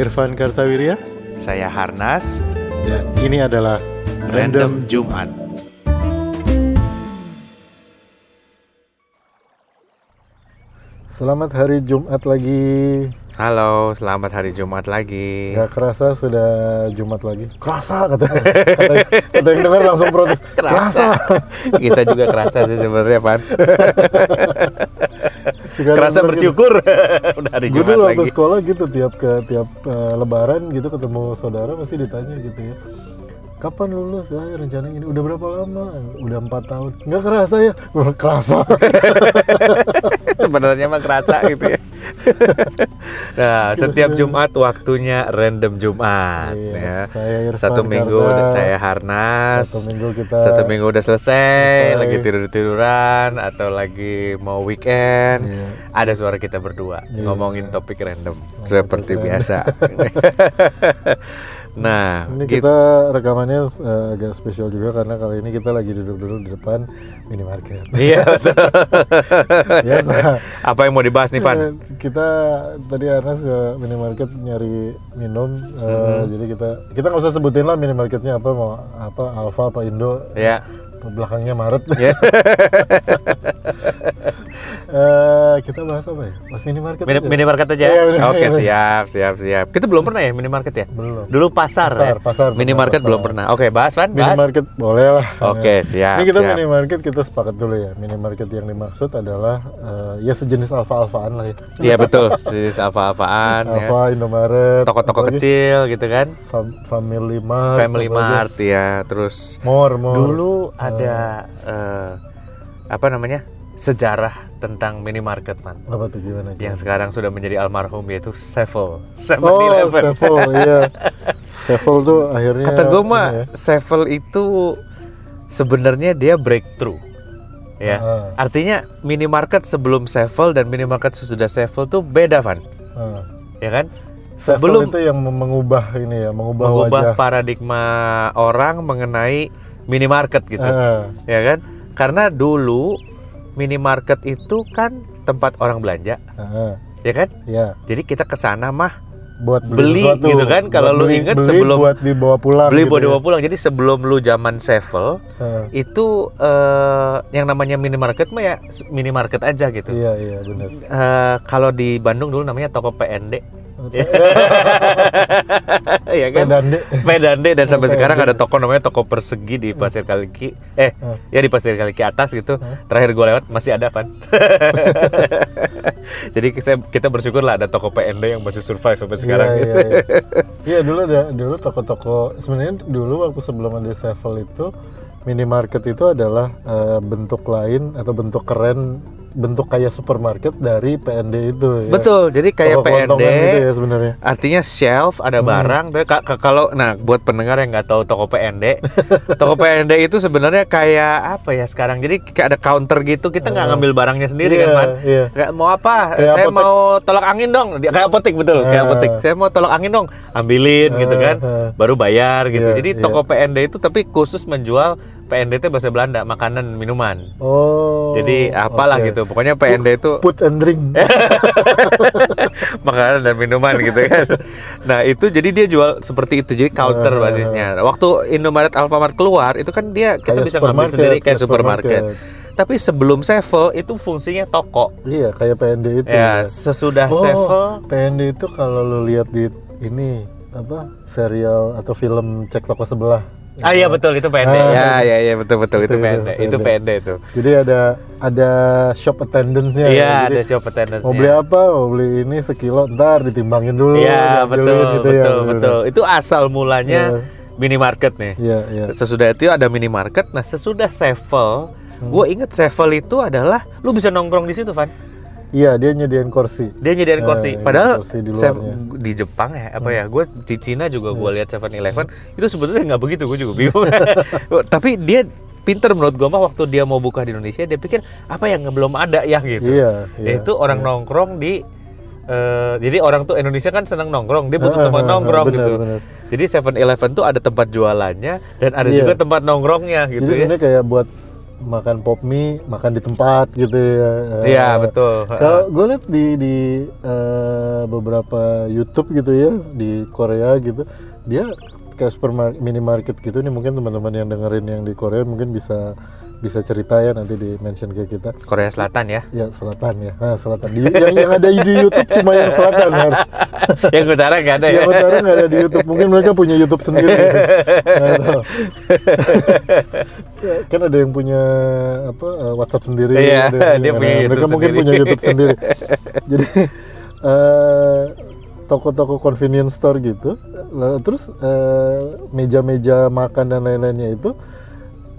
Irfan Kartawirya Saya Harnas, dan ini adalah Random Jumat. Selamat hari Jumat lagi. Halo, selamat hari Jumat lagi. Gak kerasa sudah Jumat lagi. Kerasa kata kata, kata yang dengar langsung protes. Kerasa. Kita juga kerasa sih sebenarnya, Pan. Sekarang kerasa lagi- bersyukur udah hari Jumat dulu waktu lagi. sekolah gitu tiap ke tiap eh, Lebaran gitu ketemu saudara pasti ditanya gitu ya. Kapan lulus? Ah, rencana ini udah berapa lama? Udah empat tahun. Nggak kerasa ya? Kerasa. sebenarnya mah kerasa gitu ya. nah, setiap Jumat waktunya random Jumat Iya, ya. saya Irfan Satu minggu saya Harnas. Satu minggu kita Satu minggu udah selesai, Selesai. lagi tidur-tiduran atau lagi mau weekend. Iya. Ada suara kita berdua Iya. ngomongin topik random Ngomongin seperti topik biasa. nah, Ini gitu. kita rekamannya eh, agak spesial juga karena kali ini kita lagi duduk-duduk di depan minimarket. Iya betul. Biasa. Apa yang mau dibahas nih, Pan? Kita tadi Arnas ke minimarket nyari minum, eh, Mm-hmm. jadi kita kita nggak usah sebutin lah minimarketnya apa mau apa Alfa apa Indo, Ya. Belakangnya Maret. Ya. Eh, kita bahas apa ya? Bahas minimarket. Mini, aja? minimarket aja. Iya, minimarket. Oke, siap, siap, siap. Kita belum pernah ya minimarket ya? Belum. Dulu pasar, Pasar, ya? pasar, Minimarket pasar. belum pernah. Oke, bahas, Pan? Bahas. Minimarket boleh lah. Oke, siap, Ini kita siap. minimarket kita sepakat dulu ya. Minimarket yang dimaksud adalah eh, ya sejenis alfa-alfaan lah ya. Iya, betul. Sejenis alfa-alfaan ya. Alfa, Indomaret, Toko-toko kecil gitu kan. Fam- Family Mart, Family. Mart ya, terus More, more. dulu ada eh, apa namanya? sejarah tentang minimarket, Pan. apa tuh gimana? Yang sekarang sudah menjadi almarhum yaitu Sevel. Oh, 7-Eleven. Sevel, iya. Sevel tuh akhirnya Kata gue mah ya. Sevel itu sebenarnya dia breakthrough. Ya. Ah. Artinya minimarket sebelum Sevel dan minimarket sesudah Sevel tuh beda, Van. Ah. Ya kan? Sevel Sebelum itu yang mengubah ini ya, mengubah, mengubah wajah. paradigma orang mengenai minimarket gitu. Ah, Ya kan? Karena dulu minimarket itu kan tempat orang belanja, ah, ya kan? ya, Jadi kita ke sana mah buat Beli sesuatu. gitu kan, kalau Buat lu beli- inget beli sebelum- buat dibawa pulang beli gitu bawa ya. bawa pulang. Jadi sebelum lu zaman Sevel Ah, itu eh, yang namanya minimarket mah ya minimarket aja gitu. iya, iya, benar. Eh, kalau di Bandung dulu namanya toko PND, ya kan? Pedande. PND dan sampai sekarang ada toko namanya toko persegi di Pasir Kaliki. Eh, Hmm. ya di Pasir Kaliki atas gitu. Hmm. Terakhir gue lewat masih ada Van. Jadi kita, kita bersyukur lah ada toko PND yang masih survive sampai sekarang. Iya, iya, iya. Iya, dulu ada dulu toko-toko sebenarnya dulu waktu sebelum ada Sevel itu minimarket itu adalah eh, bentuk lain atau bentuk keren bentuk kayak supermarket dari PND itu ya. Betul. Jadi kayak Toko PND gitu ya sebenarnya. Artinya shelf ada Hmm. barang. Tapi ka- ka- kalau nah buat pendengar yang nggak tahu toko PND, toko PND itu sebenarnya kayak apa ya sekarang? Jadi kayak ada counter gitu. Kita nggak Hmm. ngambil barangnya sendiri kan, Iya, Man? iya. Kayak mau apa? Kayak saya apotek. mau tolak angin dong. Kayak apotek betul, kayak Ah. apotek. Saya mau tolak angin dong, ambilin gitu kan. Baru bayar gitu. Iya, Jadi iya. toko PND itu tapi khusus menjual PND itu bahasa Belanda, makanan minuman. Oh. Jadi apalah oke. gitu. Pokoknya PND itu Food and drink. makanan dan minuman gitu kan. Nah itu jadi dia jual seperti itu jadi counter Ah. basisnya. Waktu Indomaret Alfamart keluar itu kan dia kita bisa ngambil sendiri kayak kayak supermarket. supermarket. Tapi sebelum Sevel itu fungsinya toko. Iya, kayak PND itu. Ya sesudah Oh, Sevel PND itu kalau lu lihat di ini apa serial atau film cek toko sebelah. Ah iya betul itu PND. Ah. ya ya ya betul betul itu Itu, itu, PND. Itu. Jadi ada ada shop attendance-nya. ya. Iya Jadi ada shop attendance. Mau beli apa? Mau beli ini sekilo, ntar ditimbangin dulu. Iya betul gitu ya, betul betul. Itu asal mulanya Iya. minimarket nih. Iya, iya. Sesudah itu ada minimarket. Nah sesudah Sevel, Hmm. gue inget Sevel itu adalah lu bisa nongkrong di situ, Van. Iya, dia nyediain kursi. Dia nyediain Eh, kursi. iya, Padahal kursi di. Hmm. di Jepang ya apa ya? Gue di Cina juga gue lihat Seven Eleven itu sebetulnya nggak begitu. Gue juga bingung. Tapi dia pinter menurut gue mah waktu dia mau buka di Indonesia dia pikir apa yang belum ada ya gitu. Iya, iya. Itu orang nongkrong di eh, jadi orang tuh Indonesia kan seneng nongkrong, dia butuh Ah, tempat nongkrong benar, gitu. benar. Jadi Seven Eleven tuh ada tempat jualannya dan ada Iya. juga tempat nongkrongnya gitu Jadi ya. sebenarnya kayak buat makan pop mie makan di tempat gitu ya. Iya Eh, betul. Kalau gue lihat di di eh, beberapa YouTube gitu ya di Korea gitu, dia kayak supermarket minimarket gitu nih mungkin teman-teman yang dengerin yang di Korea mungkin bisa bisa cerita ya nanti di mention ke kita. Korea Selatan ya. Ya selatan ya, nah, selatan. Di, yang, yang ada di YouTube cuma yang selatan harus. yang utara nggak ada ya. Yang utara nggak ada di YouTube. Mungkin mereka punya YouTube sendiri. kan ada yang punya apa eh, WhatsApp sendiri. Iya, ada yang dia punya- nah, mereka YouTube mungkin sendiri. punya YouTube sendiri. Jadi eh, toko-toko convenience store gitu. Lalu terus eh, meja-meja makan dan lain-lainnya itu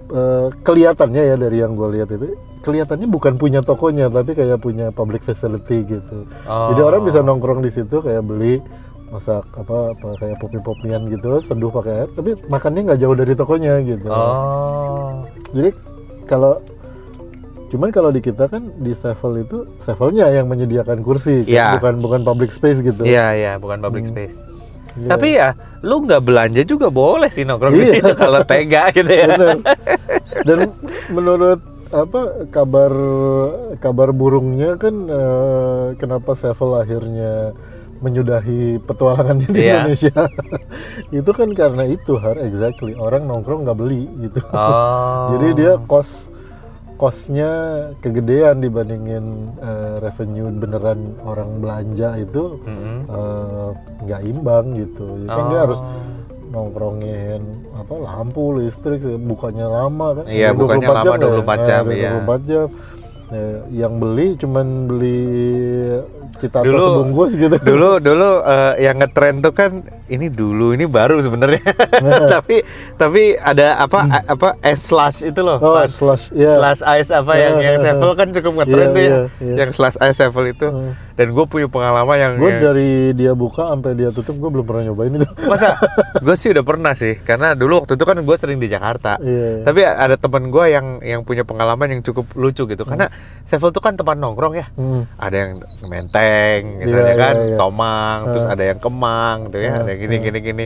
eh, kelihatannya ya dari yang gue lihat itu kelihatannya bukan punya tokonya tapi kayak punya public facility gitu. Jadi Oh. orang bisa nongkrong di situ kayak beli masak apa apa kayak popi-popian gitu seduh pakai air tapi makannya nggak jauh dari tokonya gitu. Oh. Jadi kalau cuman kalau di kita kan di Sevel itu Sevelnya yang menyediakan kursi kan? Iya. bukan bukan public space gitu. Iya iya bukan public Hmm. space. Iya. Tapi ya lu nggak belanja juga boleh sih nongkrong di Iya. situ kalau tega gitu ya. Bener. Dan menurut apa kabar kabar burungnya kan eh, kenapa Sevel akhirnya menyudahi petualangannya di Iya. Indonesia itu kan karena itu har exactly orang nongkrong nggak beli gitu Oh. jadi dia kos kosnya kegedean dibandingin eh, revenue beneran orang belanja itu eh, nggak imbang gitu ya kan dia Oh. harus nongkrongin apa lampu listrik bukannya lama kan Iya, 24 bukannya lama, jam ya? 24 jam, Nah, iya. 24 jam Ya, yang beli cuman beli cita Dulu- sebungkus gitu. dulu dulu eh, yang ngetren tuh kan ini dulu ini baru sebenarnya. Tapi tapi ada apa a- apa es slash itu loh. Oh Mas. slash ya slash ice apa yang yang Iya, sevel kan cukup ngetren Iya, tuh ya. iya, iya. yang slash ice sevel itu. Hmm. dan gue punya pengalaman yang, gue yang- dari dia buka sampai dia tutup gue belum pernah nyobain itu. Masa? Gue sih udah pernah sih. Karena dulu waktu itu kan gue sering di Jakarta. Iya. tapi ada teman gue yang yang punya pengalaman yang cukup lucu gitu. Karena sevel tuh kan tempat nongkrong ya. Hmm. ada yang menteng misalnya Iya, kan iya, iya. tomang terus Ah. ada yang kemang gitu ya Ah, ada yang gini gini gini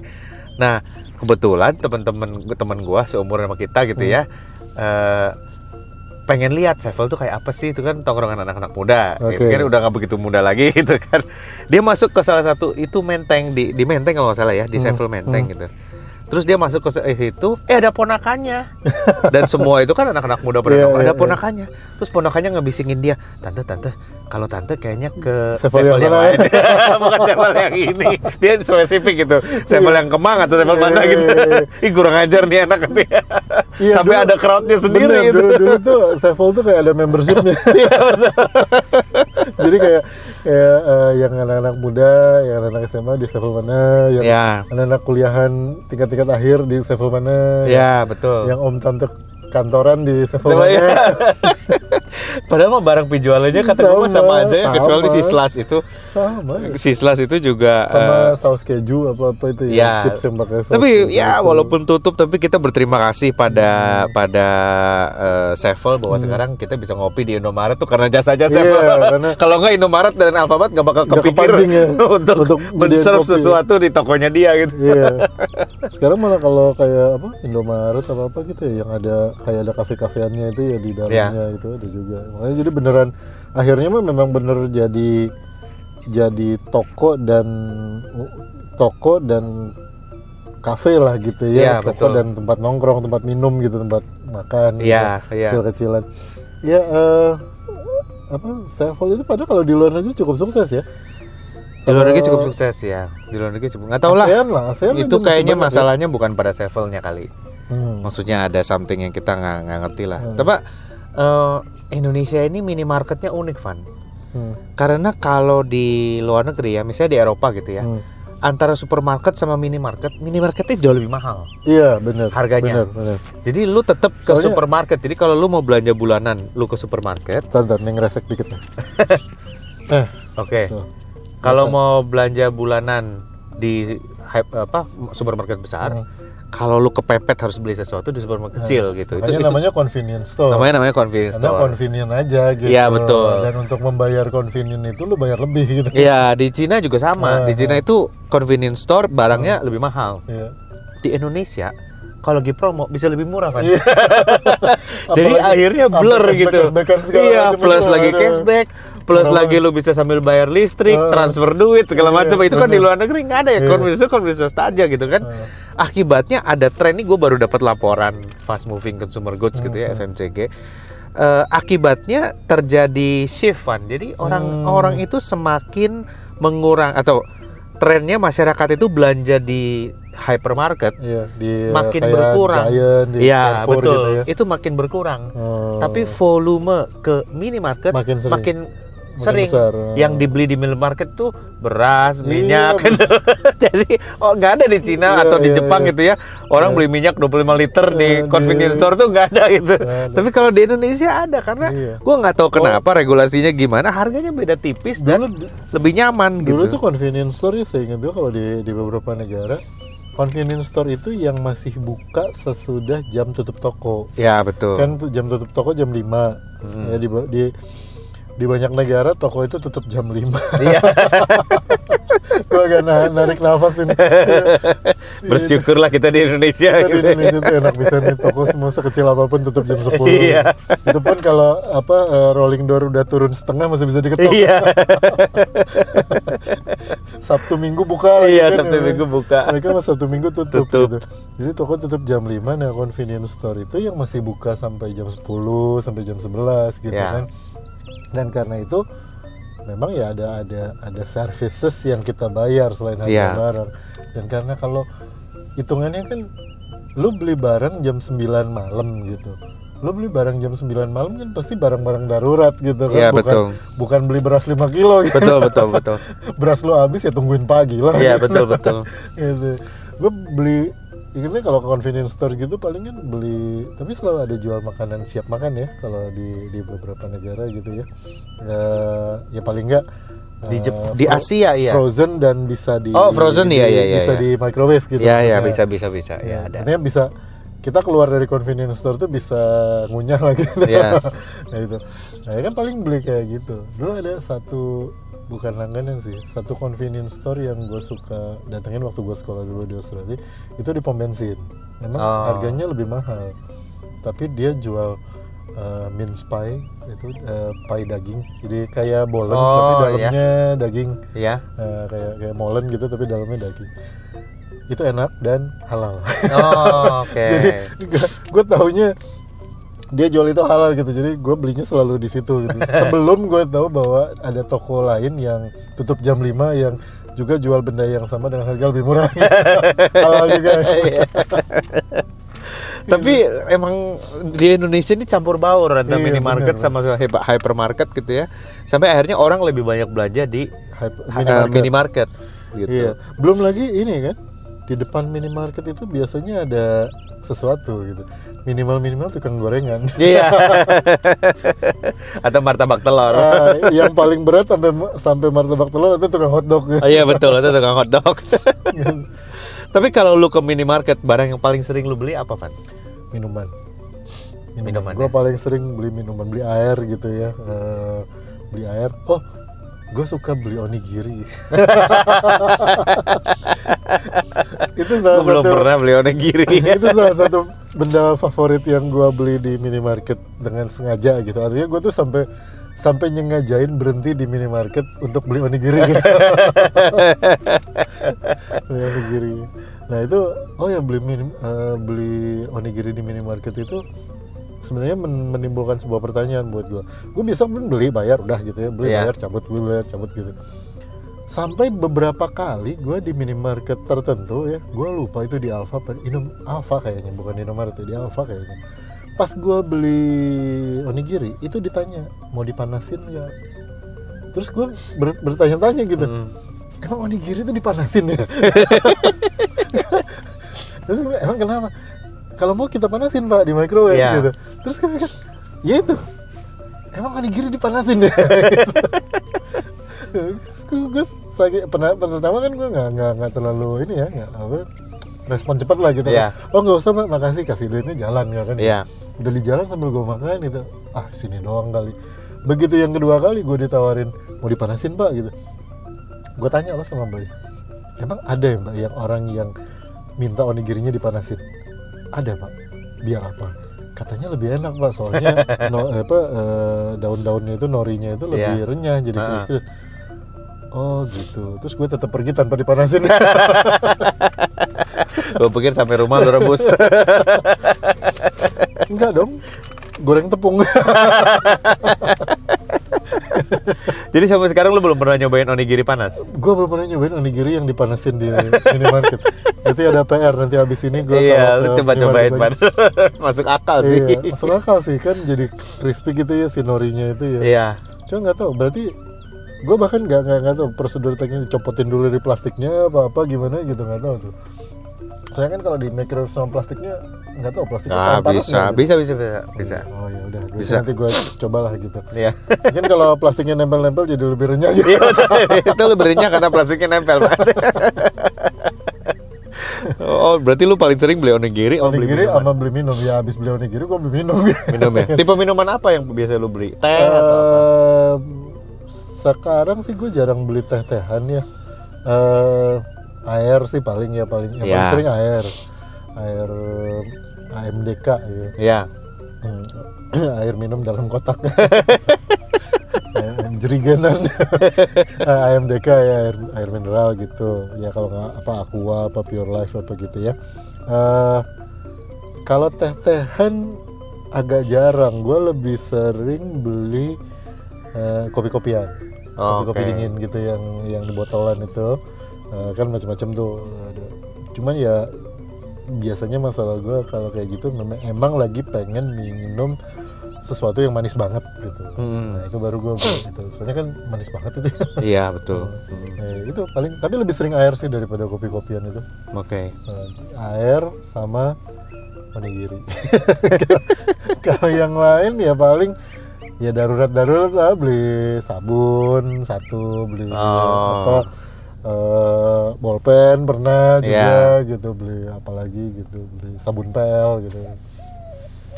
nah kebetulan teman-teman teman gua seumuran sama kita gitu Hmm. ya eh, pengen lihat Sevel tuh kayak apa sih itu kan tongkrongan anak-anak muda gitu Oke. kan udah nggak begitu muda lagi gitu kan dia masuk ke salah satu itu menteng di di menteng kalau nggak salah ya di Hmm, Sevel menteng hmm. gitu terus dia masuk ke eh, situ eh ada ponakannya. Dan semua itu kan anak-anak muda pada nongkrong. iya, ada iya. ponakannya. Terus ponakannya ngebisingin dia tante tante kalau tante kayaknya ke Sevel yang yang, sana lain. Bukan sevel yang ini. Dia spesifik gitu. Sevel yang kemang atau sevel mana Iya, gitu. iya, iya. ih kurang ajar nih anak nih Iya, sampai dulu- ada crowdnya sendiri Bener, gitu. dulu, dulu tuh Sevel tuh kayak ada membershipnya. Jadi kayak kayak eh, yang anak-anak muda yang anak-anak SMA di Sevel mana yang ya. anak-anak kuliahan tingkat-tingkat akhir di Sevel mana ya betul. yang om tante kantoran di Coba mana. ya. Padahal mah barang penjualannya kata gue mah sama Sama, aja ya kecuali sama. si Slash itu sama si Slash itu juga sama eh, saus keju apa apa itu ya. ya chips yang pakai saus tapi keju ya itu. walaupun tutup tapi kita berterima kasih pada pada eh, Sevel bahwa sekarang kita bisa ngopi di Indomaret tuh karena jasa-jasa Hmm. Iya, Sevel. karena- Kalau nggak Indomaret dan Alfamart nggak bakal kepikir ya, untuk, untuk men-serve sesuatu di tokonya dia gitu. Iya. Sekarang malah kalau kayak apa Indomaret apa apa gitu ya yang ada kayak ada kafe-kafeannya itu ya di dalamnya Iya. itu ada juga. Makanya jadi beneran akhirnya mah memang bener jadi jadi toko dan toko dan kafe lah gitu Iya, ya. toko betul. dan tempat nongkrong, tempat minum gitu, tempat makan. Iya, gitu, iya. Kecil-kecilan. Ya eh apa Sevel itu padahal kalau di luar negeri cukup sukses ya. Di luar negeri Kalau cukup sukses ya. Di luar negeri cukup. Nggak tahu lah. ASEAN lah, ASEAN Itu kayaknya ya. masalahnya bukan pada Sevelnya kali. Hmm. Maksudnya ada something yang kita nggak ngerti lah. Hmm. Tapi eh, Indonesia ini minimarketnya unik, Van. Hmm. Karena kalau di luar negeri ya, misalnya di Eropa gitu ya, Hmm. antara supermarket sama minimarket, minimarketnya jauh lebih mahal. Iya benar. Harganya. Benar, benar. Jadi lu tetap ke Soalnya- supermarket. Jadi kalau lu mau belanja bulanan, lu ke supermarket. Bentar, neng resek dikit nih. Eh, Oke. tuh. Kalau mau belanja bulanan di hype, apa supermarket besar, Hmm. Kalau lu kepepet harus beli sesuatu di supermarket kecil gitu. Itu, itu namanya convenience store. namanya namanya convenience Karena store. convenient aja gitu. Iya, betul. Dan untuk membayar convenient itu lu bayar lebih gitu. Iya, di Cina juga sama. Ah, Di Cina itu convenience store barangnya lebih mahal. Iya. Di Indonesia kalau lagi promo bisa lebih murah kan. Iya. Jadi Apalagi akhirnya blur gitu. Iya, plus lagi cashback, plus Parah lagi lu bisa sambil bayar listrik, Ah. transfer duit segala Iya, macam. Itu kan di luar negeri nggak ada ya. Iya. Convenience store convenience store aja gitu kan. Akibatnya ada tren ini gue baru dapat laporan fast moving consumer goods gitu ya FMCG. Eh, akibatnya terjadi shift Van. Jadi orang-orang itu semakin mengurang atau trennya masyarakat itu belanja di hypermarket Iya, di makin kayak berkurang. Giant, di Iya, Carrefour betul. gitu ya. Itu makin berkurang. Oh. Tapi volume ke minimarket Makin sering. makin Makin sering. besar. Yang dibeli di minimarket tuh beras, Iya, minyak. gitu. Jadi oh nggak ada di Cina Iya, atau di iya, Jepang iya. gitu ya. Orang beli minyak 25 liter di Iya, convenience di- store tuh nggak ada gitu. Ada. Tapi kalau di Indonesia ada karena Iya. gua nggak tahu kenapa regulasinya gimana, harganya beda tipis dan lebih nyaman Dulu gitu. tuh convenience store ya saya ingat juga kalau di di beberapa negara convenience store itu yang masih buka sesudah jam tutup toko. Ya betul. Kan jam tutup toko jam 5. Hmm. Ya di di di banyak negara toko itu tutup jam 5. Iya. Gua agak na- narik nafas ini. Bersyukurlah kita di Indonesia. Kita di gitu. Indonesia tuh enak bisa nih toko semua sekecil apa pun tutup jam 10. Iya. Itu pun kalau apa eh, rolling door udah turun setengah masih bisa diketok. Iya. Sabtu Minggu buka lagi Iya, kan, Sabtu ya. Minggu buka. Mereka mah Sabtu Minggu tutup, Tutup. gitu. Jadi toko tutup jam 5 nah convenience store itu yang masih buka sampai jam 10 sampai jam 11 gitu Ya. kan. Dan karena itu memang ya ada ada ada services yang kita bayar selain harga Ya. barang. Dan karena kalau hitungannya kan lu beli barang jam 9 malam gitu. Lu beli barang jam 9 malam kan pasti barang-barang darurat gitu kan. Iya, bukan, betul. bukan beli beras 5 kilo gitu. Betul, betul, betul. beras lu habis ya tungguin pagi lah. Iya, betul, betul. gitu. Gue beli Ingatnya kalau ke convenience store gitu paling kan beli tapi selalu ada jual makanan siap makan ya kalau di di beberapa negara gitu ya. Eh, ya paling enggak Di, Jep- di fro- Asia iya. frozen dan bisa di Oh, frozen, di- iya, iya, iya, bisa iya. di microwave gitu. Iya, iya, maksudnya. bisa, bisa, bisa. Ya, Ya, ada. Artinya bisa kita keluar dari convenience store tuh bisa ngunyah lagi. Iya. nah itu. Nah ya kan paling beli kayak gitu. Dulu ada satu bukan langganan sih, satu convenience store yang gue suka datengin waktu gue sekolah dulu di Australia itu di pom bensin. Memang Oh. harganya lebih mahal, tapi dia jual uh, mince pie itu uh, pie daging. Jadi kayak bolen Oh, tapi iya. dalamnya daging. Iya. Nah, kayak kayak molen gitu tapi dalamnya daging. Itu enak dan halal. Oh, oke. jadi gue taunya dia jual itu halal gitu jadi gue belinya selalu di situ gitu sebelum gue tahu bahwa ada toko lain yang tutup jam 5 yang juga jual benda yang sama dengan harga lebih murah halal juga Iya. Tapi emang di Indonesia ini campur baur antara Iya, minimarket benar, sama hyper- hypermarket gitu ya. Sampai akhirnya orang lebih banyak belanja di Hype- minimarket, minimarket. minimarket gitu. iya belum lagi ini kan di depan minimarket itu biasanya ada sesuatu gitu minimal minimal tukang gorengan Iya. Atau martabak telur. Ah, yang paling berat sampai sampai martabak telur itu tukang hotdog Oh iya betul, itu tukang hotdog. Tapi kalau lu ke minimarket, barang yang paling sering lu beli apa, Van? minuman Minuman, gue ya? paling sering beli minuman beli air gitu ya Eh, beli air oh gue suka beli onigiri itu salah Gua belum satu pernah beli onigiri. itu salah satu benda favorit yang gue beli di minimarket dengan sengaja gitu artinya gue tuh sampai sampai nyengajain berhenti di minimarket untuk beli onigiri gitu. beli onigiri nah itu oh ya beli minim- eh, beli onigiri di minimarket itu sebenarnya men- menimbulkan sebuah pertanyaan buat gue gue biasa pun beli bayar udah gitu ya beli Iya. bayar cabut beli bayar cabut gitu sampai beberapa kali gue di minimarket tertentu ya gue lupa itu di Alfa Inom Alfa kayaknya bukan Indomaret ya, di Alfa kayaknya. Pas gue beli onigiri itu ditanya mau dipanasin nggak? Terus gue ber- bertanya-tanya gitu Hmm. emang onigiri itu dipanasin ya? Terus gue, emang kenapa? Kalau mau kita panasin pak di microwave Iya. gitu. Terus kan ya itu emang onigiri dipanasin ya gue, sakit pernah pertama kan gue nggak nggak nggak terlalu ini ya nggak apa respon cepat lah gitu Iya. oh nggak usah mbak makasih kasih duitnya jalan ya kan? Iya. udah di jalan sambil gue makan gitu. Ah sini doang kali. Begitu yang kedua kali gue ditawarin mau dipanasin pak gitu. Gue tanya lo sama mbak emang ada ya mbak yang orang yang minta onigirinya dipanasin? Ada pak biar apa? Katanya lebih enak pak soalnya no, apa eh, daun-daunnya itu norinya itu lebih Iya. renyah jadi Ah. krispis oh gitu. Terus gue tetap pergi tanpa dipanasin. Gue pikir sampai rumah lu rebus. Enggak dong. Goreng tepung. Jadi sampai sekarang lu belum pernah nyobain onigiri panas? Gue belum pernah nyobain onigiri yang dipanasin di minimarket. Nanti ada PR nanti habis ini gue iya lu coba cobain pan. masuk akal sih. Iya, masuk akal sih. Kan jadi crispy gitu ya si norinya itu ya. iya. Cuma nggak tahu berarti gue bahkan nggak nggak nggak tahu prosedur tekniknya dicopotin dulu dari plastiknya apa apa gimana gitu nggak tahu tuh. Soalnya kan kalau di microwave sama plastiknya nggak tahu plastiknya nah bisa gitu? bisa bisa bisa bisa Oh ya udah, Bisa. nanti gue cobalah gitu. Iya. Mungkin kalau plastiknya nempel-nempel jadi lebih renyah juga. Iya, itu lu berinya karena plastiknya nempel oh berarti lu paling sering beli onigiri oh beli onigiri minuman. sama beli minum ya habis beli onigiri gue beli minum. minum ya tipe minuman apa yang biasa lu beli teh atau apa? Sekarang sih gue jarang beli teh-tehan ya. Eh, air sih paling ya paling yang paling Ya. sering air. Air AMDK ya. ya Hmm, air minum dalam kotak. Jerigenan Eh, AMDK ya air, air mineral gitu ya kalau nggak apa aqua apa pure life apa gitu ya Eh, kalau teh tehan agak jarang gue lebih sering beli eh, kopi kopian Oh, kopi kopi oke. dingin gitu yang yang di botolan itu. Eh, kan macam-macam tuh. Ada. cuman ya biasanya masalah gue kalau kayak gitu memang emang lagi pengen minum sesuatu yang manis banget gitu. Mm-mm. nah itu baru gue gitu. Soalnya kan manis banget itu. Iya betul. Mm, Eh, itu paling tapi lebih sering air sih daripada kopi kopian itu. Oke. Eh, air sama onigiri. Kalau yang lain ya paling ya darurat darurat lah beli sabun satu beli Oh. apa eh, bolpen pernah juga Iya. gitu beli apalagi gitu beli sabun pel gitu.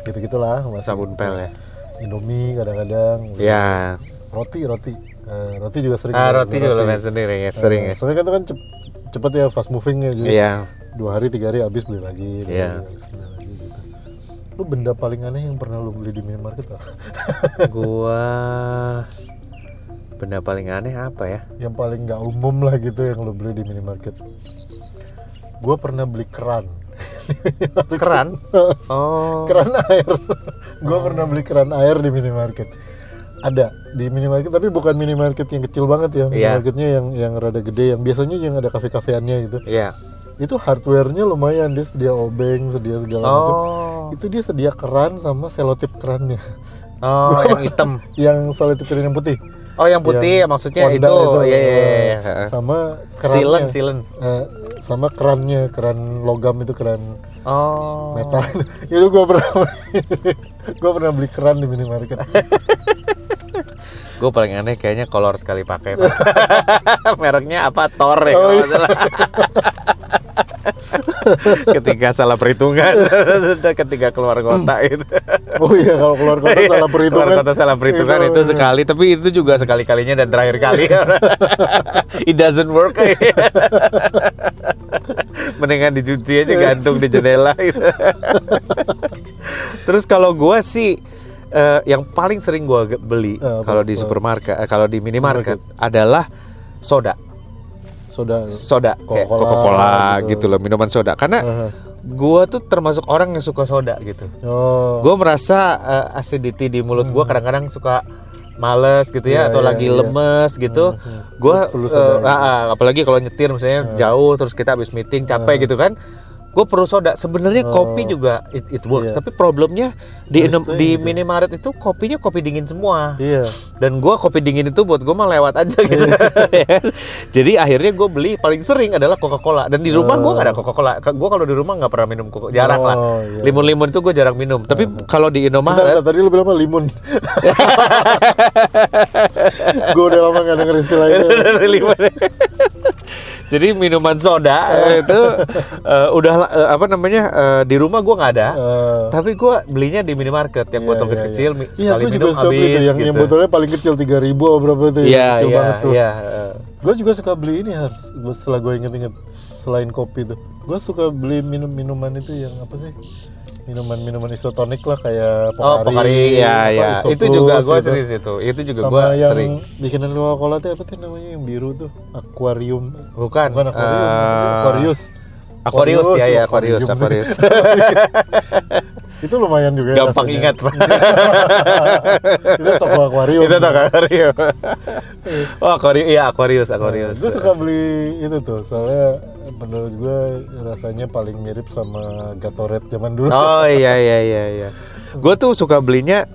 Gitu gitulah masih sabun pel ya. indomie kadang-kadang ya. roti roti. Eh, roti juga sering ah roti juga lumayan sendiri ya sering Eh, ya. soalnya kan itu kan cep- cepet ya fast moving ya jadi iya dua hari tiga hari habis beli lagi beli Iya. lagi, habis beli lagi. gitu lu benda paling aneh yang pernah lu beli di minimarket apa? gua benda paling aneh apa ya? Yang paling nggak umum lah gitu yang lu beli di minimarket. Gua pernah beli keran. Keran? Oh. Keran air. Gua pernah beli keran air di minimarket. Ada di minimarket tapi bukan minimarket yang kecil banget ya. Iya. minimarketnya yang yang rada gede yang biasanya yang ada kafe-kafeannya gitu. Iya itu hardware-nya lumayan dia sedia obeng sedia segala macam. Oh. Itu dia sedia keran sama selotip kerannya. Oh yang hitam. Yang selotip keran yang putih. Oh yang putih Yang maksudnya itu. iya eh, iya, iya. sama silen kerannya. silen eh, sama kerannya keran logam itu keran oh. metal. Itu gua pernah gua pernah beli keran di minimarket. Gue paling aneh kayaknya kolor sekali pakai Pak. mereknya apa? Thor ya Oh, kalau iya. salah ketika salah perhitungan. Ketika keluar kota itu oh iya kalau keluar kota salah perhitungan. keluar kota salah perhitungan itu, Itu, sekali. Tapi itu juga sekali kalinya dan terakhir kali. It doesn't work. Mendingan dicuci aja gantung di jendela gitu. terus kalau gua sih eh, yang paling sering gua ge- beli apa? kalau di supermarket eh, kalau di minimarket adalah soda soda. Soda kayak Coca-Cola, gitu. gitu loh minuman soda. Karena Aha. gua tuh termasuk orang yang suka soda gitu. Oh. Gue merasa eh, acidity di mulut gue kadang-kadang suka males gitu ya Iya, atau iya, lagi iya. lemes gitu. Hmm, gue soda gitu. apalagi kalau nyetir misalnya jauh terus kita habis meeting capek gitu kan gue perlu soda. Sebenarnya Oh. kopi juga it, it works. Iya. tapi problemnya di tuh di gitu. minimarket itu kopinya kopi dingin semua. Iya. Dan gua kopi dingin itu buat gue mah lewat aja gitu. Jadi akhirnya gue beli paling sering adalah Coca Cola dan di rumah gua nggak ada Coca Cola gue kalau di rumah nggak pernah minum Coca jarang lah. Oh, iya. limun-limun itu gue jarang minum. Tapi kalau di Bentar, Indomaret bentar, tadi lu bilang apa? Limun gue udah lama gak denger istilah itu. Limun. Jadi minuman soda eh, itu eh, udah eh, apa namanya eh, di rumah gua nggak ada Eh, tapi gua belinya di minimarket yang Iya, botol iya, kecil-kecil iya. mi- Iya, sekali gue juga minum habis yang, yang gitu. botolnya paling kecil 3000 ribu berapa itu yang Iya, kecil iya, banget tuh. iya. eh. Gue juga suka beli ini harus setelah gue inget-inget selain kopi tuh. Gue suka beli minum minuman itu yang apa sih? Minuman-minuman isotonik lah kayak Oh, Pokari, ya, ya. Iso Itu juga gua gitu. sering situ. Itu juga Sama gua yang sering. bikinan Coca-Cola tuh apa sih namanya yang biru tuh? Aquarium. Bukan. Bukan aquarium, sih? eh, Aquarius. Aquarius, ya ya Aquarium. Aquarius, Aquarius. itu lumayan juga Gampang rasanya. ingat, Pak. itu toko akuarium. itu tuh Aquarius. oh, Aquarius, iya Aquarius, Aquarius. gue suka beli itu tuh, soalnya menurut gue rasanya paling mirip sama Gatorade zaman dulu. Oh iya iya iya iya. Gue tuh suka belinya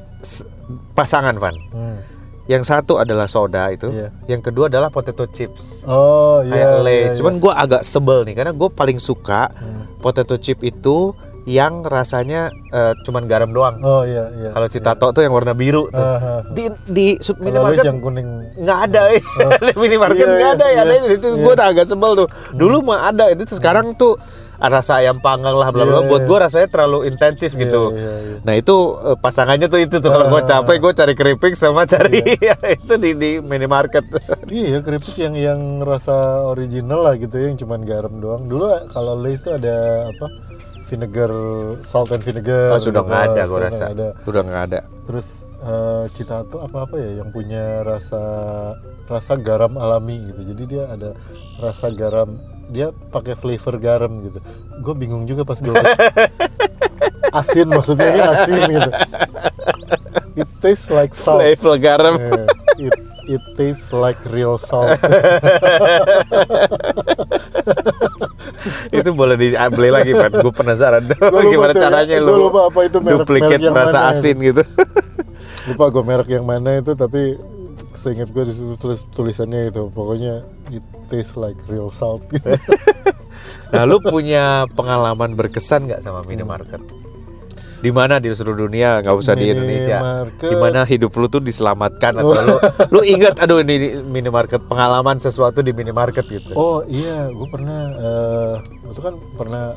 pasangan, Van. Hmm. Yang satu adalah soda itu, Iya. yang kedua adalah potato chips. Oh iya. Lay's. iya, Cuman gue agak sebel nih karena gue paling suka Hmm. potato chip itu yang rasanya eh, cuman garam doang. Oh iya iya. Kalau Citato tuh yang warna biru tuh. Ah, ah. Di di sub minimarket yang kuning. nggak ada ya. di minimarket Iya, nggak iya, ada ya. iya, Ada itu iya. gue agak sebel tuh. Dulu mah ada itu sekarang tuh rasa ayam panggang lah bla bla. Iya, Buat iya. gue rasanya terlalu intensif Iya, gitu. iya, iya. Nah itu eh, pasangannya tuh itu tuh kalau gue Ah. capek gue cari keripik sama cari itu di di minimarket. Iya keripik yang yang rasa original lah gitu ya, yang cuman garam doang. Dulu kalau Lay's tuh ada apa? Vinegar, salt and vinegar. Oh, sudah gitu. nggak ada gue rasa. ada. Sudah nggak ada. Terus eh, Citato apa apa ya yang punya rasa rasa garam alami gitu. Jadi dia ada rasa garam. Dia pakai flavor garam gitu. Gue bingung juga pas gue asin maksudnya ini asin gitu. It tastes like salt. Flavor garam. Yeah, it it tastes like real salt. itu boleh dibeli lagi Pan. Gue penasaran lupa gimana tuh ya. caranya Gua lu lupa apa itu merek- duplicate merek yang rasa mana asin gitu. Lupa gue merek yang mana itu tapi seingat gue di situ tulis tulisannya itu pokoknya it tastes like real salt. Nah, lu punya pengalaman berkesan nggak sama minimarket? Di mana di seluruh dunia, nggak usah di Indonesia. Di mana hidup lu tuh diselamatkan atau lu lu ingat aduh ini minimarket pengalaman sesuatu di minimarket gitu. oh iya, gue pernah eh itu kan pernah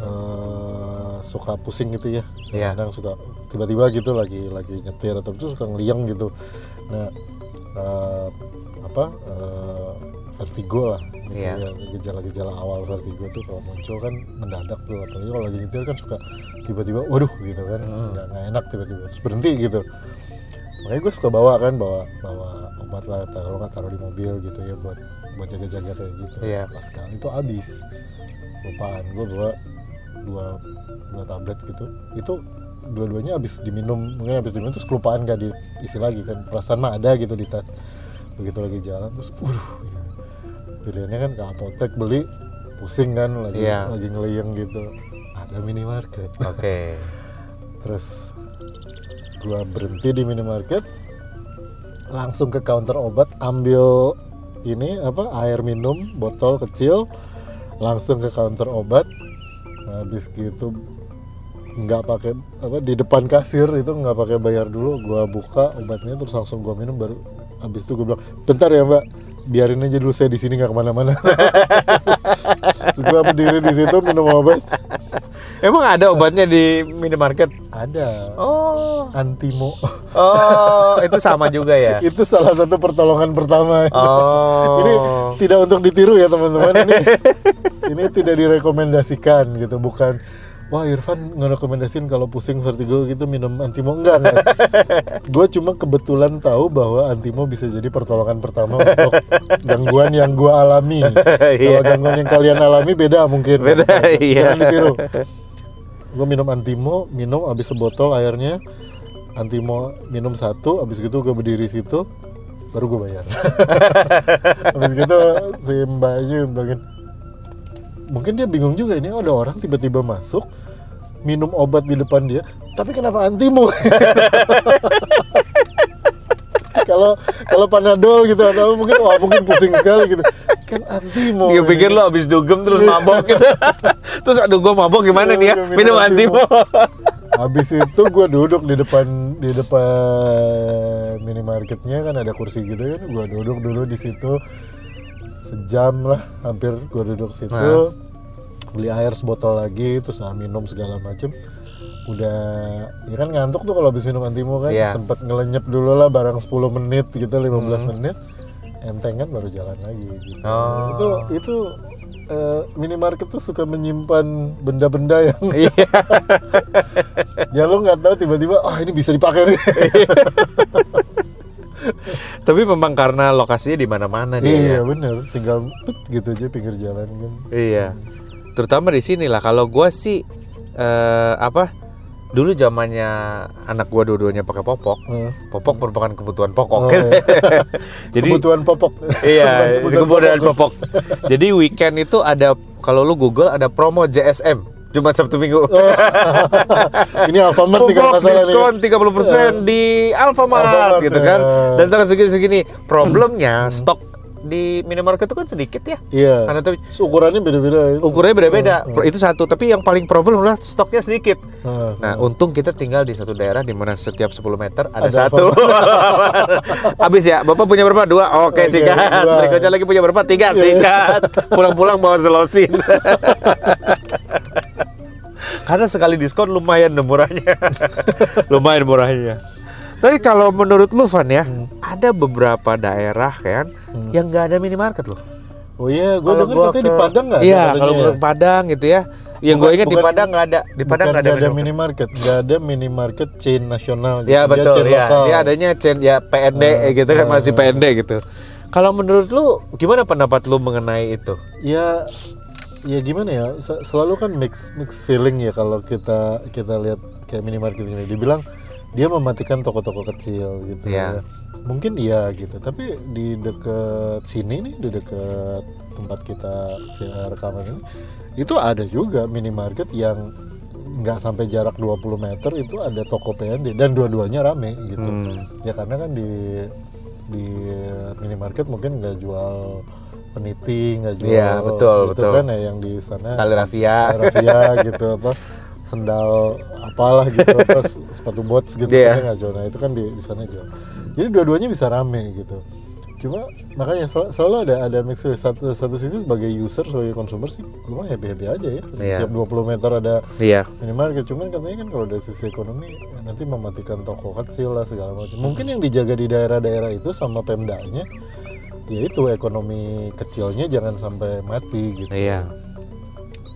eh, suka pusing gitu ya. Iya. Kadang suka tiba-tiba gitu lagi lagi nyetir atau itu suka ngeliang gitu. Nah, eh, apa eh, vertigo lah gitu Iya. ya. Gejala-gejala awal vertigo tuh kalau muncul kan mendadak tuh apalagi kalau lagi nyetir kan suka tiba-tiba waduh gitu kan Hmm. nggak nggak enak tiba-tiba berhenti gitu makanya gue suka bawa kan bawa bawa obat lah taruh nggak taruh di mobil gitu ya buat buat jaga-jaga kayak gitu Iya. pas sekali itu habis lupaan gue bawa dua dua tablet gitu itu dua-duanya habis diminum mungkin habis diminum terus kelupaan gak diisi lagi kan perasaan mah ada gitu di tas begitu lagi jalan terus waduh ya. pilihannya kan ke apotek beli pusing kan lagi Iya. lagi ngeleyeng gitu ada minimarket Oke. terus gua berhenti di minimarket langsung ke counter obat ambil ini apa air minum botol kecil langsung ke counter obat habis gitu nggak pakai apa di depan kasir itu nggak pakai bayar dulu gua buka obatnya terus langsung gua minum baru habis itu gua bilang bentar ya mbak biarin aja dulu saya di sini nggak ke mana-mana terus gua berdiri di situ minum obat Emang ada obatnya di minimarket? ada Oh. antimo Oh, itu sama juga ya. itu salah satu pertolongan pertama Oh. ini tidak untuk ditiru ya teman-teman ini ini tidak direkomendasikan gitu bukan wah Irfan ngerekomendasiin kalau pusing vertigo gitu minum antimo. Enggak enggak. Gue cuma kebetulan tahu bahwa antimo bisa jadi pertolongan pertama untuk gangguan yang gue alami. Kalau gangguan yang kalian alami beda mungkin. Beda, iya. ditiru. Gue minum antimo minum habis sebotol airnya. Antimo minum satu habis gitu gue berdiri situ baru gue bayar. Habis gitu si mbaknya bilangin mungkin dia bingung juga ini ada orang tiba-tiba masuk minum obat di depan dia tapi kenapa antimo kalau kalau panadol gitu atau mungkin wah mungkin pusing sekali gitu kan antimo Dia pikir lo abis dugem terus mabok gitu. terus aduh gua mabok gimana nih ya? Minum Minum Antimo. antimo. Habis itu gue duduk di depan di depan minimarketnya kan ada kursi gitu kan, gue duduk dulu di situ sejam lah, hampir gue duduk situ, Nah. beli air sebotol lagi, terus nah, minum segala macem. Udah, ya kan ngantuk tuh kalau habis minum antimo kan, Iya. sempet ngelenyep dulu lah barang 10 menit gitu, 15 Hmm. menit, enteng kan baru jalan lagi gitu. Oh. Itu itu eh, minimarket tuh suka menyimpan benda-benda yang Iya. ya lo nggak tahu tiba-tiba ah ini bisa dipakai nih. Tapi memang karena lokasinya di mana-mana dia. iya ya. bener, tinggal put gitu aja pinggir jalan kan. Iya. Terutama di sini lah. Kalau gua sih eh, apa? Dulu zamannya anak gua dua-duanya pakai popok. Eh, Popok merupakan kebutuhan pokok. Oh, iya. Jadi kebutuhan popok. iya, Kebutuhan kemudian popok. Jadi weekend itu ada kalau lu Google ada promo JSM Jumat Sabtu Minggu. Oh, ini Alfamart nih kalau Popok nggak salah nih. diskon 30% di Alfamart Alfamart, gitu kan. ya. Dan tanggal segini-segini. Problemnya stok di minimarket itu kan sedikit ya. Iya. Karena tapi Ukurannya beda-beda. itu. ukurannya beda-beda. Itu satu, tapi yang paling problem adalah stoknya sedikit. Ah, Nah, untung kita tinggal di satu daerah di mana setiap 10 meter ada, Ada satu. Habis ya, Bapak punya berapa? Dua. Oke, Oke, sikat. dua. Berikutnya lagi punya berapa? Tiga, Iya. sikat. Pulang-pulang bawa selosin. Karena sekali diskon lumayan murahnya. lumayan murahnya. Tapi kalau menurut lu Van ya, Hmm. ada beberapa daerah kan yang nggak ada minimarket loh. Oh iya, gue dengar katanya di Padang nggak? Iya, kalau ya? ke Padang gitu ya. Yang gue Bukan- ingat di Padang nggak ada. Di Padang nggak ada, ada minimarket. nggak ada minimarket chain nasional. gitu. Ya Dia betul chain ya. lokal. Dia adanya chain ya PND Ah, gitu kan ah. masih PND gitu. Kalau menurut lu gimana pendapat lu mengenai itu? Ya, ya gimana ya? se- Selalu kan mix mix feeling ya kalau kita kita lihat kayak minimarket ini. Dibilang dia mematikan toko-toko kecil gitu Iya. ya. Mungkin iya gitu. Tapi di deket sini nih, di deket tempat kita rekaman ini, itu ada juga minimarket yang nggak sampai jarak 20 meter itu ada toko PND dan dua-duanya rame gitu. Hmm. Ya karena kan di di minimarket mungkin nggak jual peniti, nggak jual Iya, betul, gitu betul. kan ya yang di sana Tali rafia. rafia gitu apa sendal apalah gitu apa sepatu bots gitu Iya. kan nggak jual. Nah itu kan di di sana jual. Jadi dua-duanya bisa rame gitu. Cuma makanya sel- selalu ada ada mix satu satu sisi sebagai user sebagai consumer sih gue mah happy happy aja ya. Iya. Setiap 20 meter ada Iya. minimarket cuman katanya kan kalau dari sisi ekonomi nanti mematikan toko kecil lah segala macam mungkin yang dijaga di daerah-daerah itu sama pemdanya yaitu ekonomi kecilnya jangan sampai mati gitu Iya.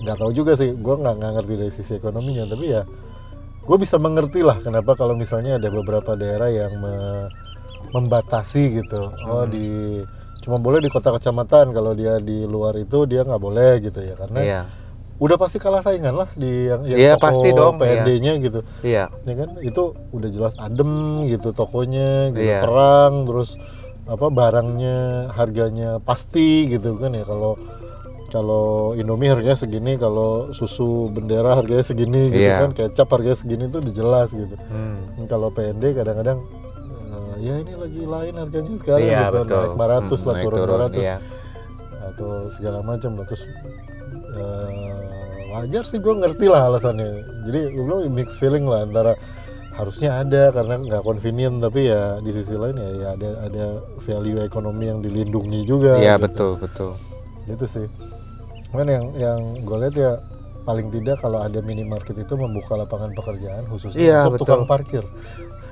nggak tahu juga sih gue nggak nggak ngerti dari sisi ekonominya tapi ya gue bisa mengerti lah kenapa kalau misalnya ada beberapa daerah yang me- membatasi gitu oh di cuma boleh di kota kecamatan kalau dia di luar itu dia nggak boleh gitu ya karena Iya. udah pasti kalah saingan lah di yang, yang Iya, toko pasti dong, PND-nya gitu Iya. ya kan itu udah jelas adem gitu tokonya gitu Iya. terang terus apa barangnya harganya pasti gitu kan ya kalau kalau Indomie harganya segini kalau susu bendera harganya segini gitu Iya. kan kecap harganya segini tuh udah jelas gitu Hmm. kalau PND kadang-kadang eh, ya ini lagi lain harganya sekarang Iya, gitu betul. naik 500 Hmm, lah turun, turun, 200 iya. atau segala macam lah terus eh, wajar sih gue ngerti lah alasannya jadi gue bilang mixed feeling lah antara harusnya ada karena nggak convenient tapi ya di sisi lain ya, ya ada ada value ekonomi yang dilindungi juga Iya, gitu. betul, betul. gitu sih kan yang yang gue lihat ya paling tidak kalau ada minimarket itu membuka lapangan pekerjaan khususnya Iya, untuk betul. tukang parkir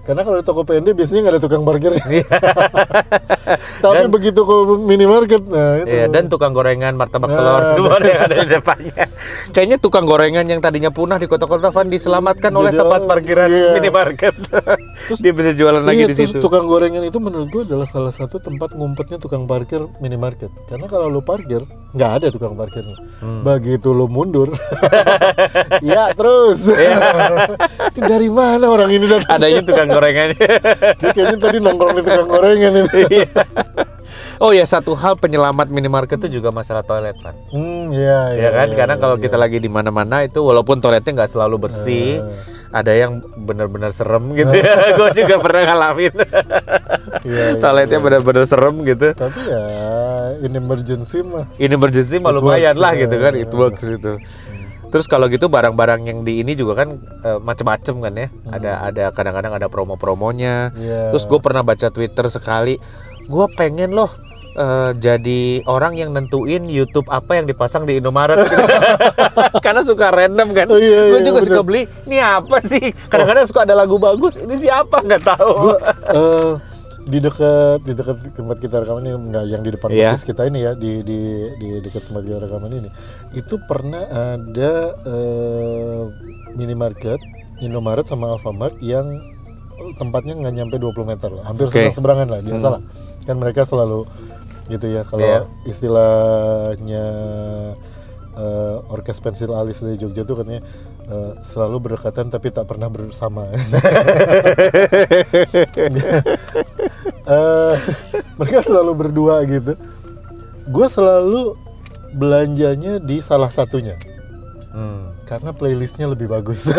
karena kalau di toko PND biasanya nggak ada tukang parkirnya Iya. tapi begitu ke minimarket nah itu Iya, dan tukang gorengan martabak Nah, telur dua yang ada di depannya. Kayaknya tukang gorengan yang tadinya punah di kota-kota Van diselamatkan oleh tempat parkiran iya. minimarket. Terus dia bisa jualan lagi Iya, di terus situ. tukang gorengan itu menurut gue adalah salah satu tempat ngumpetnya tukang parkir minimarket. Karena kalau lu parkir, nggak ada tukang parkirnya. Hmm. Begitu lu mundur, ya terus. Iya. Dari mana orang ini datang? Adanya tukang gorengannya. Dia kayaknya tadi nongkrong di tukang gorengan itu. Iya. oh ya satu hal penyelamat minimarket itu juga masalah toilet Van. Hmm, iya, Ya kan, iya, karena kalau iya. kita lagi di mana-mana itu walaupun toiletnya nggak selalu bersih, Eh. Ada yang benar-benar serem gitu ya. Gue juga pernah ngalamin. Iya, iya, toiletnya iya. benar-benar serem gitu. Tapi ya, in emergency mah. ini emergency mah lumayan lah ya. gitu kan it works itu terus kalau gitu barang-barang yang di ini juga kan eh, macem-macem kan ya ada ada kadang-kadang ada promo-promonya Iya. terus gue pernah baca twitter sekali gue pengen loh eh, jadi orang yang nentuin YouTube apa yang dipasang di Indomaret. Gitu. karena suka random kan. Oh, iya, gue iya, juga bener. suka beli ini apa sih? Kadang-kadang suka ada lagu bagus ini siapa? Nggak tahu. Gua, eh, di dekat di dekat tempat kita rekaman ini enggak yang di depan Iya. persis kita ini ya di di di dekat tempat kita rekaman ini. Itu pernah ada eh, minimarket Indomaret sama Alfamart yang tempatnya nggak nyampe 20 meter lah. Hampir seberang seberangan lah biasa lah. Kan mereka selalu gitu ya kalau Iya. istilahnya eh, orkes pensil alis dari Jogja tuh katanya eh, selalu berdekatan tapi tak pernah bersama Eh, mereka selalu berdua gitu gue selalu belanjanya di salah satunya Hmm. Karena playlistnya lebih bagus.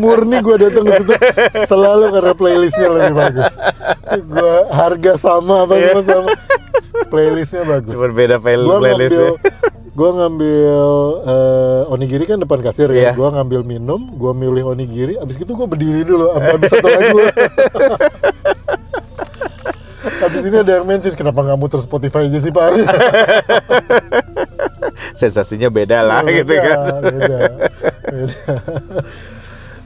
Murni gue datang ke situ selalu karena playlistnya lebih bagus. Gue harga sama apa semua sama. Playlistnya bagus. Cuma beda playlist ngambil gue ngambil eh, onigiri kan depan kasir Iya. ya gue ngambil minum gue milih onigiri. Abis itu gue berdiri dulu habis satu lagu. Habis ini ada yang mention kenapa nggak muter Spotify aja sih pak? Sensasinya beda lah gitu Beda, kan. Beda, beda.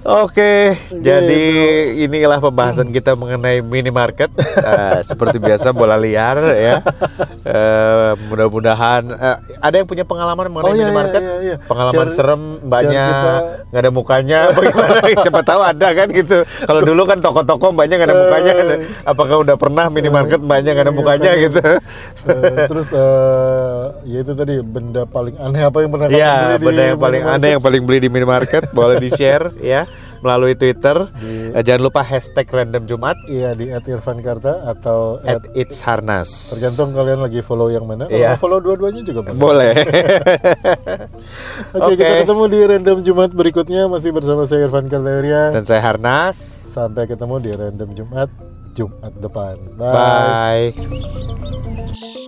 Oke, jadi Gitu. inilah pembahasan kita mengenai minimarket. Eh, seperti biasa bola liar ya. Eh, mudah-mudahan eh, ada yang punya pengalaman mengenai Oh, iya, minimarket. iya, iya, iya. Pengalaman Share- serem, mbaknya nggak ada mukanya. Bagaimana? Siapa tahu ada kan gitu. Kalau dulu kan toko-toko mbaknya nggak ada mukanya. Apakah udah pernah minimarket mbaknya nggak ada mukanya gitu? Eh, terus eh, ya itu tadi benda paling aneh apa yang pernah Iya, di benda yang paling aneh yang paling beli di minimarket boleh di share ya melalui Twitter. Di- Eh, jangan lupa hashtag random Jumat Iya di @irfankarta atau at at, It's Harnas. tergantung kalian lagi follow yang mana. Kalau Iya. follow dua-duanya juga boleh. Boleh. Oke, Oke. kita ketemu di random Jumat berikutnya masih bersama saya Irfan Kartauria. Dan saya Harnas. Sampai ketemu di random Jumat Jumat depan. Bye. Bye.